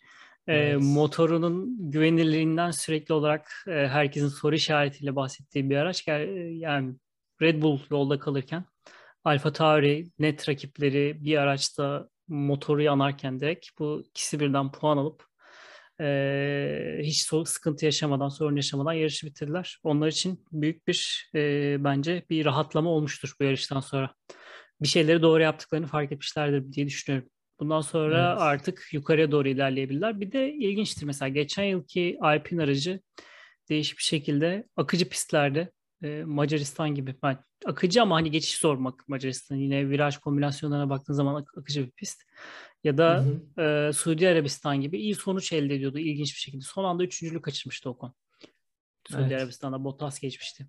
Evet. E, motorunun güvenilirliğinden sürekli olarak e, herkesin soru işaretiyle bahsettiği bir araç. Yani Red Bull yolda kalırken Alfa Tauri net rakipleri bir araçta motoru yanarken direkt bu ikisi birden puan alıp e, hiç sıkıntı yaşamadan, sorun yaşamadan yarışı bitirdiler. Onlar için büyük bir e, bence bir rahatlama olmuştur bu yarıştan sonra. Bir şeyleri doğru yaptıklarını fark etmişlerdir diye düşünüyorum. Bundan sonra evet. artık yukarıya doğru ilerleyebilirler. Bir de ilginçtir mesela geçen yılki Alpine aracı değişik bir şekilde akıcı pistlerde e, Macaristan gibi yani akıcı ama hani geçiş zor Macaristan yine viraj kombinasyonlarına baktığın zaman ak- akıcı bir pist ya da hı hı. E, Suudi Arabistan gibi iyi sonuç elde ediyordu ilginç bir şekilde. Son anda üçüncülük kaçırmıştı Ocon. Suudi evet. Arabistan'da Bottas geçmişti.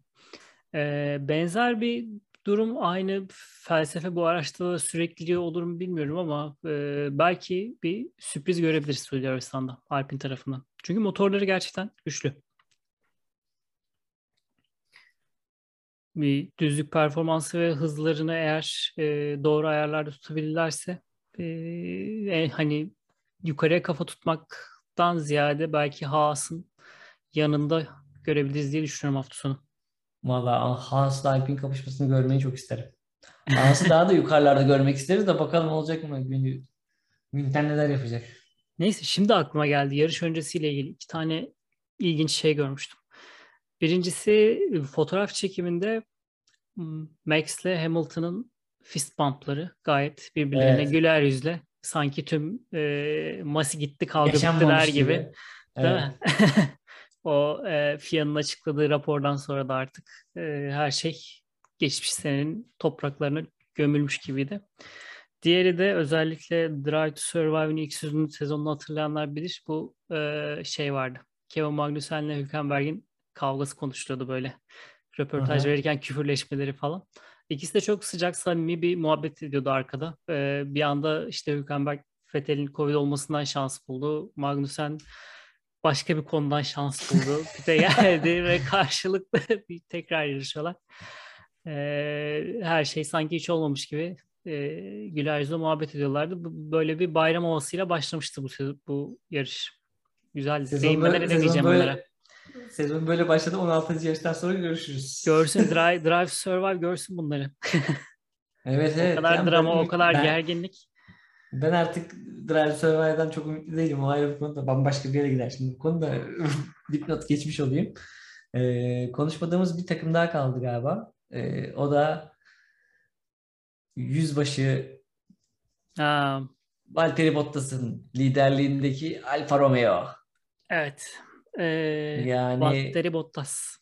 Ee, benzer bir durum aynı felsefe bu araçta da sürekliliği olur mu bilmiyorum ama e, belki bir sürpriz görebiliriz Suudi Arabistan'da Alpine tarafından. Çünkü motorları gerçekten güçlü. Bir düzlük performansı ve hızlarını eğer e, doğru ayarlarda tutabilirlerse e, e, hani yukarıya kafa tutmaktan ziyade belki Haas'ın yanında görebiliriz diye düşünüyorum hafta sonu. Valla Haas'la Alpine kapışmasını görmeyi çok isterim. Haas'ı daha da yukarılarda görmek isteriz de bakalım olacak mı? Gün, Günten neler yapacak? Neyse şimdi aklıma geldi. Yarış öncesiyle ilgili iki tane ilginç şey görmüştüm. Birincisi fotoğraf çekiminde Max ile Hamilton'ın fist bumpları gayet birbirlerine evet. güler yüzle sanki tüm e, masi gitti kavga bittiler gibi. gibi. Değil evet. mi? [laughs] o e, FIA'nın açıkladığı rapordan sonra da artık e, her şey geçmiş senenin topraklarına gömülmüş gibiydi. Diğeri de özellikle Drive to Survive'ın ilk sezonunu, sezonunu hatırlayanlar bilir. Bu e, şey vardı. Kevin Magnussen ile Hülkenberg'in kavgası konuşuluyordu böyle. Röportaj Aha. verirken küfürleşmeleri falan. İkisi de çok sıcak samimi bir muhabbet ediyordu arkada. Ee, bir anda işte Hülkenberg Fethel'in Covid olmasından şans buldu. Magnussen başka bir konudan şans buldu. Bir de geldi [laughs] ve karşılıklı [laughs] bir tekrar yarışıyorlar. Ee, her şey sanki hiç olmamış gibi e, güler yüzle muhabbet ediyorlardı. Böyle bir bayram havasıyla başlamıştı bu bu yarış. Güzel. Değinmeden edemeyeceğim böyle, onlara. Sezon böyle başladı. 16. yarıştan sonra görüşürüz. Görsün. [laughs] Drive, Drive Survive görsün bunları. evet evet. O kadar yani drama, ben, o kadar ben, gerginlik. Ben artık Drive Survive'dan çok ümitli değilim. O ayrı bir konuda bambaşka bir yere gider. Şimdi bu konuda [laughs] dipnot geçmiş olayım. Ee, konuşmadığımız bir takım daha kaldı galiba. Ee, o da yüzbaşı Aa. Valtteri Bottas'ın liderliğindeki Alfa Romeo. Evet. Ee, yani Valtteri Bottas.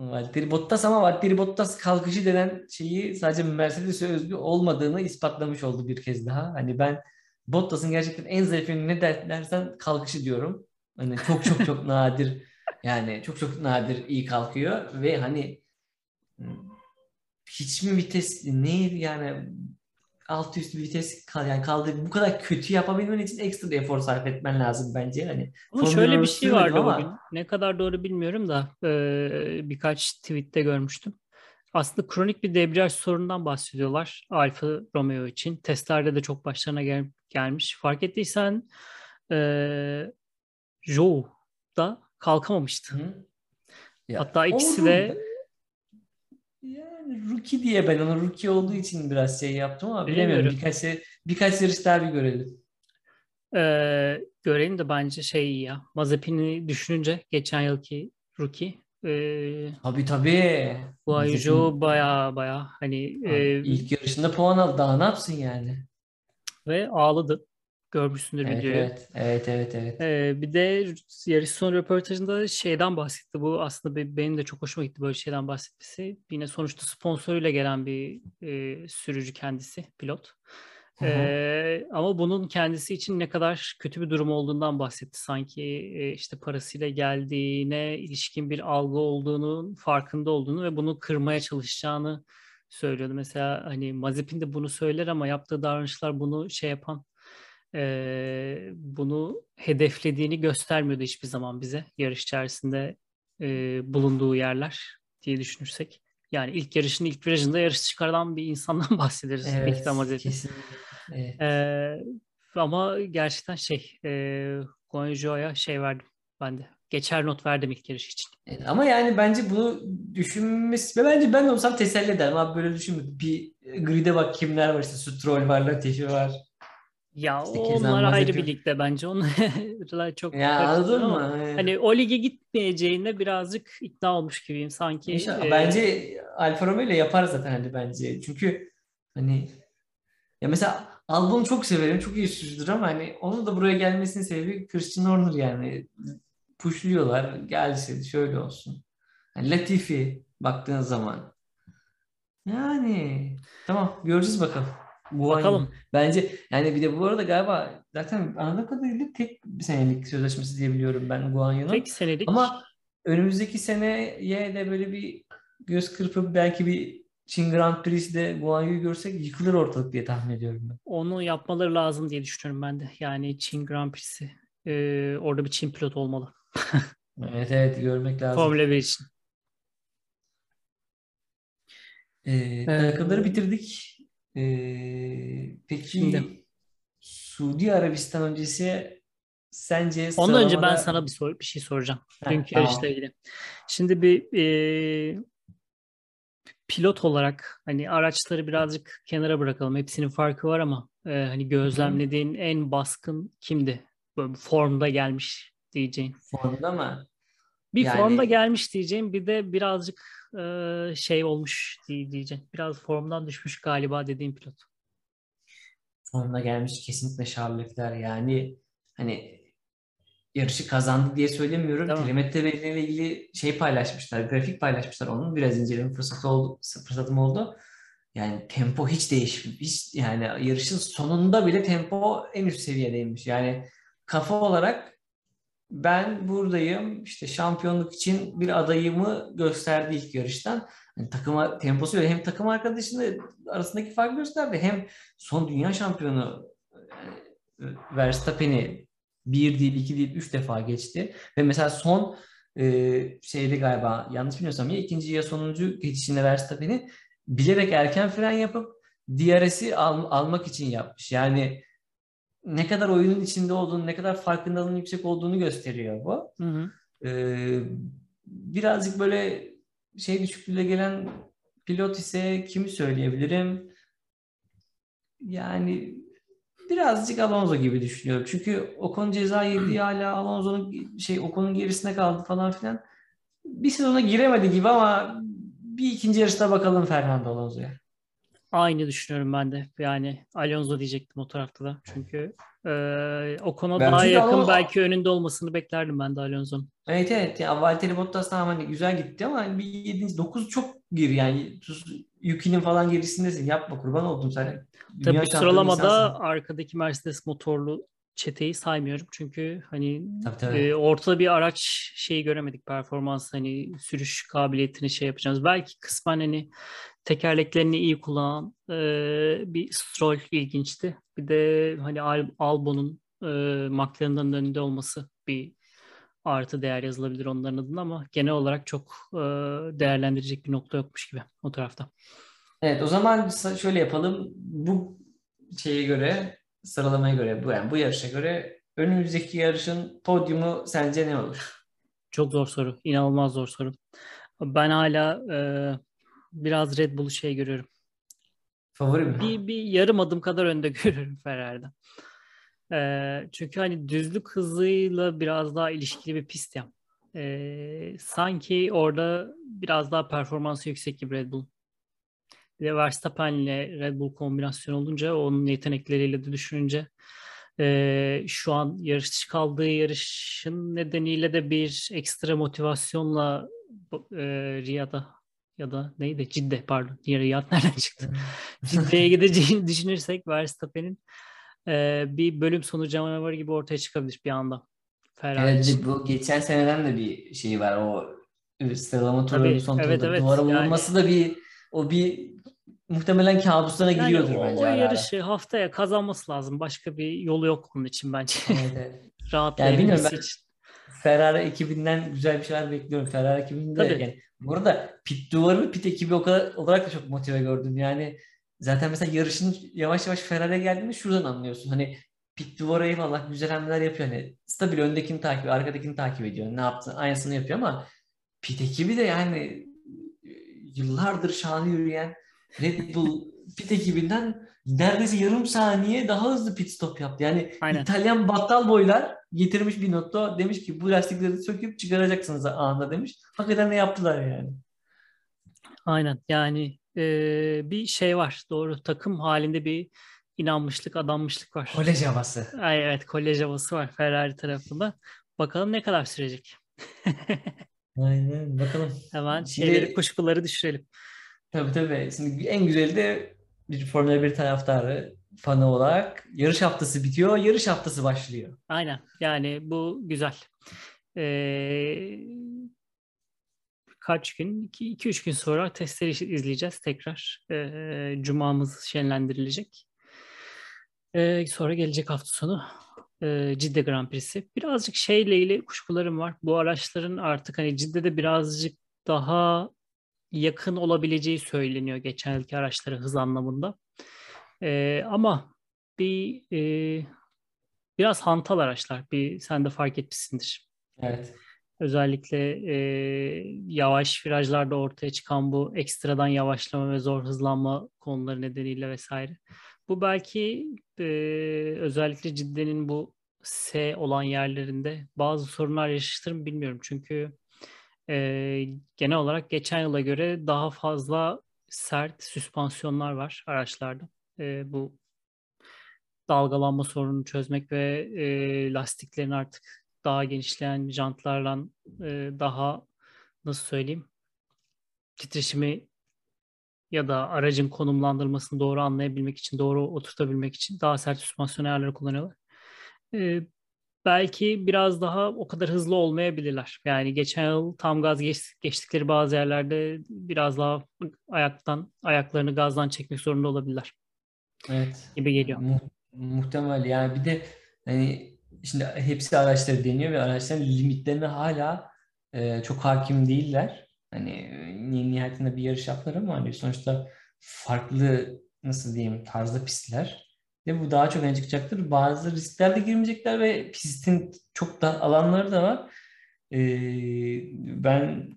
Valtteri Bottas ama Valtteri Bottas kalkışı denen şeyi sadece Mercedes'e özgü olmadığını ispatlamış oldu bir kez daha. Hani ben Bottas'ın gerçekten en zayıf ne dersen kalkışı diyorum. Hani çok çok çok nadir yani çok çok nadir iyi kalkıyor ve hani hiç mi vites neydi yani alt üst vites kal yani kaldı bu kadar kötü yapabilmen için ekstra efor sarf etmen lazım bence hani. Ama şöyle bir şey vardı ama... bugün. Ne kadar doğru bilmiyorum da e, birkaç tweette görmüştüm. Aslında kronik bir debriyaj sorunundan bahsediyorlar Alfa Romeo için. Testlerde de çok başlarına gel- gelmiş. Fark ettiysen e, Joe da kalkamamıştı. Hı. Ya, Hatta ikisi de yani rookie diye ben onu rookie olduğu için biraz şey yaptım ama bilemiyorum. Birkaç birkaç yarış daha bir görelim. Ee, görelim de bence şey ya. Mazepin'i düşününce geçen yılki rookie. Ee, tabii tabii. Bu Ayujo baya baya hani Abi, e, ilk yarışında puan aldı. Daha ne yapsın yani? Ve ağladı. Görmüşsündür evet, videoyu. Evet, evet, evet. evet. Ee, bir de yarış son röportajında şeyden bahsetti. Bu aslında benim de çok hoşuma gitti böyle şeyden bahsetmesi. Yine sonuçta sponsoruyla gelen bir e, sürücü kendisi, pilot. Ee, ama bunun kendisi için ne kadar kötü bir durum olduğundan bahsetti. Sanki e, işte parasıyla geldiğine ilişkin bir algı olduğunu, farkında olduğunu ve bunu kırmaya çalışacağını söylüyordu. Mesela hani Mazepin de bunu söyler ama yaptığı davranışlar bunu şey yapan e, bunu hedeflediğini göstermiyordu hiçbir zaman bize yarış içerisinde e, bulunduğu yerler diye düşünürsek. Yani ilk yarışın ilk virajında yarış çıkaran bir insandan [laughs] bahsederiz. Evet, kesinlikle. Evet. E, ama gerçekten şey e, Guanjuo'ya şey verdim ben de. Geçer not verdim ilk yarış için. Evet, ama yani bence bunu düşünmesi ve bence ben de olsam teselli ederim. Abi böyle düşünme. Bir grid'e bak kimler var işte Stroll var, Latifi var. Ya onlar ayrı bir ligde bence. Onlar [laughs] çok ya anladın mı? Hani o lige gitmeyeceğine birazcık ikna olmuş gibiyim sanki. İnşallah. E... Bence Alfa Romeo ile yapar zaten hani bence. Çünkü hani ya mesela Albon'u çok severim. Çok iyi sürücüdür ama hani onun da buraya gelmesinin sebebi Christian Horner yani. Pushluyorlar. Gelsin şöyle olsun. Yani Latifi baktığın zaman. Yani tamam göreceğiz bakalım. Guanyu. Bakalım. Bence yani bir de bu arada galiba zaten anladığım kadarıyla tek bir senelik sözleşmesi diyebiliyorum ben Guanyu'nun. Tek senelik. Ama önümüzdeki seneye de böyle bir göz kırpıp belki bir Çin Grand Prix'de Guan Yu'yu görsek yıkılır ortalık diye tahmin ediyorum ben. Onu yapmaları lazım diye düşünüyorum ben de. Yani Çin Grand Prix'si. Ee, orada bir Çin pilot olmalı. [laughs] evet evet görmek lazım. Formula 1 için. Ee, takımları bitirdik. Ee, peki Şimdi. Suudi Arabistan öncesi sence Ondan sıralamada... önce ben sana bir sor bir şey soracağım. Heh, Dünkü tamam. yarışla ilgili. Şimdi bir e, pilot olarak hani araçları birazcık kenara bırakalım. Hepsinin farkı var ama e, hani gözlemlediğin en baskın kimdi? Böyle formda gelmiş diyeceğin. Formda mı? Bir yani... formda gelmiş diyeceğim. Bir de birazcık e, şey olmuş diyeceğim. Biraz formdan düşmüş galiba dediğim pilot. Formda gelmiş kesinlikle Charles. Yani hani yarışı kazandı diye söylemiyorum. Tamam. Telemetre verileriyle ilgili şey paylaşmışlar, grafik paylaşmışlar onun. Biraz inceleme fırsatı oldu, fırsatım oldu. Yani tempo hiç değişmiş. Hiç, yani yarışın sonunda bile tempo en üst seviyedeymiş. Yani kafa olarak ben buradayım işte şampiyonluk için bir adayımı gösterdi ilk yarıştan. Yani takıma temposu hem takım arkadaşının arasındaki fark gösterdi hem son dünya şampiyonu yani Verstappen'i bir değil, iki değil, üç defa geçti. Ve mesela son e, şeyde galiba yanlış bilmiyorsam ya ikinci ya sonuncu geçişinde Verstappen'i bilerek erken fren yapıp DRS'i al, almak için yapmış. Yani ne kadar oyunun içinde olduğunu, ne kadar farkındalığın yüksek olduğunu gösteriyor bu. Hı hı. Ee, birazcık böyle şey düşüklüğüyle gelen pilot ise kimi söyleyebilirim? Yani birazcık Alonso gibi düşünüyorum. Çünkü Ocon ceza yedi [clears throat] hala Alonso'nun şey Ocon'un gerisine kaldı falan filan. Bir sezona giremedi gibi ama bir ikinci yarışta bakalım Fernando Alonso'ya. Aynı düşünüyorum ben de. Yani Alonso diyecektim o tarafta da. Çünkü e, Ocon'a daha yakın Alonso... belki önünde olmasını beklerdim ben de Alonso'nun. Evet evet. Ya Valtteri Bottas tamam hani güzel gitti ama bir 7. 9 çok gir yani. Yuki'nin falan gerisindesin. Yapma kurban oldum sen. Tabii bu sıralamada arkadaki Mercedes motorlu çeteyi saymıyorum. Çünkü hani tabii, tabii. E, ortada bir araç şeyi göremedik performans hani sürüş kabiliyetini şey yapacağız. Belki kısmen hani tekerleklerini iyi kullanan e, bir Stroll ilginçti. Bir de hani Al Albon'un e, McLaren'ın önünde olması bir artı değer yazılabilir onların adına ama genel olarak çok e, değerlendirecek bir nokta yokmuş gibi o tarafta. Evet o zaman şöyle yapalım. Bu şeye göre sıralamaya göre bu yani bu yarışa göre önümüzdeki yarışın podyumu sence ne olur? Çok zor soru. İnanılmaz zor soru. Ben hala e, biraz Red Bull'u şey görüyorum. Favori mi? Bir, bir yarım adım kadar önde [laughs] görüyorum Ferrari'den. E, çünkü hani düzlük hızıyla biraz daha ilişkili bir pist ya. E, sanki orada biraz daha performansı yüksek gibi Red Bull. Bir de Verstappen ile Red Bull kombinasyon olunca onun yetenekleriyle de düşününce e, şu an yarış kaldığı yarışın nedeniyle de bir ekstra motivasyonla e, Riyad'a ya da neydi? Cidde pardon. Diğer Riyad [laughs] nereden çıktı? Cidde'ye [laughs] gideceğini düşünürsek Verstappen'in e, bir bölüm sonu canavarı gibi ortaya çıkabilir bir anda. Ferrari evet, bu geçen seneden de bir şey var. O sıralama turları son evet, evet. duvara vurulması yani, da bir o bir muhtemelen kabuslara yani giriyordur o, bence. O yarışı ara. haftaya kazanması lazım. Başka bir yolu yok onun için bence. Evet, evet. [laughs] Rahatlayabilmesi yani için. Ferrari ekibinden güzel bir şeyler bekliyorum. Ferrari ekibinde Tabii. yani bu arada pit duvarı pit ekibi o kadar olarak da çok motive gördüm. Yani zaten mesela yarışın yavaş yavaş Ferrari'ye geldiğinde şuradan anlıyorsun. Hani pit duvarı eyvallah güzel hamleler yapıyor. Hani stabil öndekini takip, arkadakini takip ediyor. Ne yaptı? Aynısını yapıyor ama pit ekibi de yani yıllardır şanı yürüyen Red Bull [laughs] pit ekibinden neredeyse yarım saniye daha hızlı pit stop yaptı. Yani Aynen. İtalyan battal boylar getirmiş bir nokta demiş ki bu lastikleri söküp çıkaracaksınız anında demiş. Hakikaten ne yaptılar yani. Aynen yani e, bir şey var doğru takım halinde bir inanmışlık adanmışlık var. Kolej havası. Ay, evet kolej havası var Ferrari tarafında. Bakalım ne kadar sürecek. [laughs] Aynen bakalım. Hemen şeyleri Şimdi, kuşkuları düşürelim. Tabii tabii. Şimdi en güzeli de bir Formula 1 taraftarı fanı olarak yarış haftası bitiyor, yarış haftası başlıyor. Aynen. Yani bu güzel. Ee, birkaç gün, 2-3 gün sonra testleri izleyeceğiz tekrar. E, Cuma'mız şenlendirilecek. E, sonra gelecek hafta sonu e, Cidde Grand Prix'si. Birazcık şeyle ilgili kuşkularım var. Bu araçların artık hani Cidde'de birazcık daha yakın olabileceği söyleniyor geçen yılki araçlara hız anlamında. E, ama bir e, biraz hantal araçlar. Bir sen de fark etmişsindir. Evet. Özellikle e, yavaş virajlarda ortaya çıkan bu ekstradan yavaşlama ve zor hızlanma konuları nedeniyle vesaire. Bu belki e, özellikle Cidde'nin bu S olan yerlerinde bazı sorunlar yaşatır mı bilmiyorum. Çünkü e, genel olarak geçen yıla göre daha fazla sert süspansiyonlar var araçlarda. E, bu dalgalanma sorununu çözmek ve e, lastiklerin artık daha genişleyen jantlarla e, daha nasıl söyleyeyim titreşimi ya da aracın konumlandırmasını doğru anlayabilmek için, doğru oturtabilmek için daha sert süspansiyon ayarları kullanıyorlar. Ee, belki biraz daha o kadar hızlı olmayabilirler. Yani geçen yıl tam gaz geç, geçtikleri bazı yerlerde biraz daha ayaktan ayaklarını gazdan çekmek zorunda olabilirler. Evet. Gibi geliyor. Mu- muhtemel yani bir de hani şimdi hepsi araçları deniyor ve araçların limitlerine hala e, çok hakim değiller. Hani e, nihayetinde bir yarış yaptılar ama hani sonuçta farklı nasıl diyeyim tarzda pistler. Ve bu daha çok öne çıkacaktır. Bazı riskler de girmeyecekler ve pistin çok da alanları da var. Ee, ben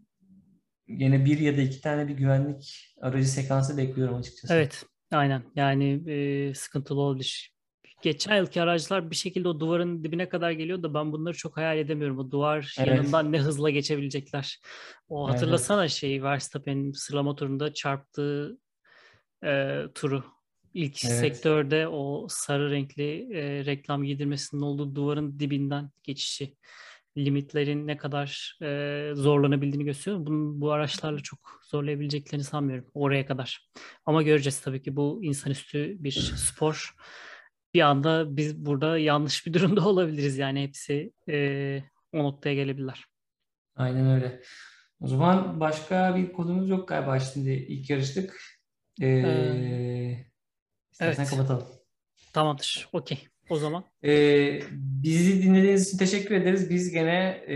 yine bir ya da iki tane bir güvenlik aracı sekansı bekliyorum açıkçası. Evet, aynen. Yani e, sıkıntılı olabilir. Geçen yılki araçlar bir şekilde o duvarın dibine kadar geliyor da ben bunları çok hayal edemiyorum. O duvar Evet. yanından ne hızla geçebilecekler. O Evet. hatırlasana şeyi Verstappen'in sıralama turunda çarptığı e, turu. İlk Evet. sektörde o sarı renkli e, reklam giydirmesinin olduğu duvarın dibinden geçişi limitlerin ne kadar e, zorlanabildiğini gösteriyor. Bunun, bu araçlarla çok zorlayabileceklerini sanmıyorum oraya kadar. Ama göreceğiz tabii ki bu insanüstü bir spor. Bir anda biz burada yanlış bir durumda [laughs] olabiliriz. Yani hepsi e, o noktaya gelebilirler. Aynen öyle. O zaman başka bir konumuz yok galiba şimdi ilk yarıştık. Ee, istersen evet. kapatalım. Tamamdır. Okey. O zaman Ee, bizi dinlediğiniz için teşekkür ederiz. Biz gene e,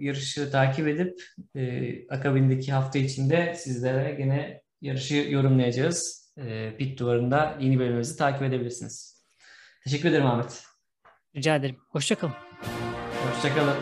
yarışı takip edip e, akabindeki hafta içinde sizlere gene yarışı yorumlayacağız. E, pit duvarında yeni bölümümüzü takip edebilirsiniz. Teşekkür ederim Ahmet. rica ederim. Hoşçakalın. Hoşçakalın.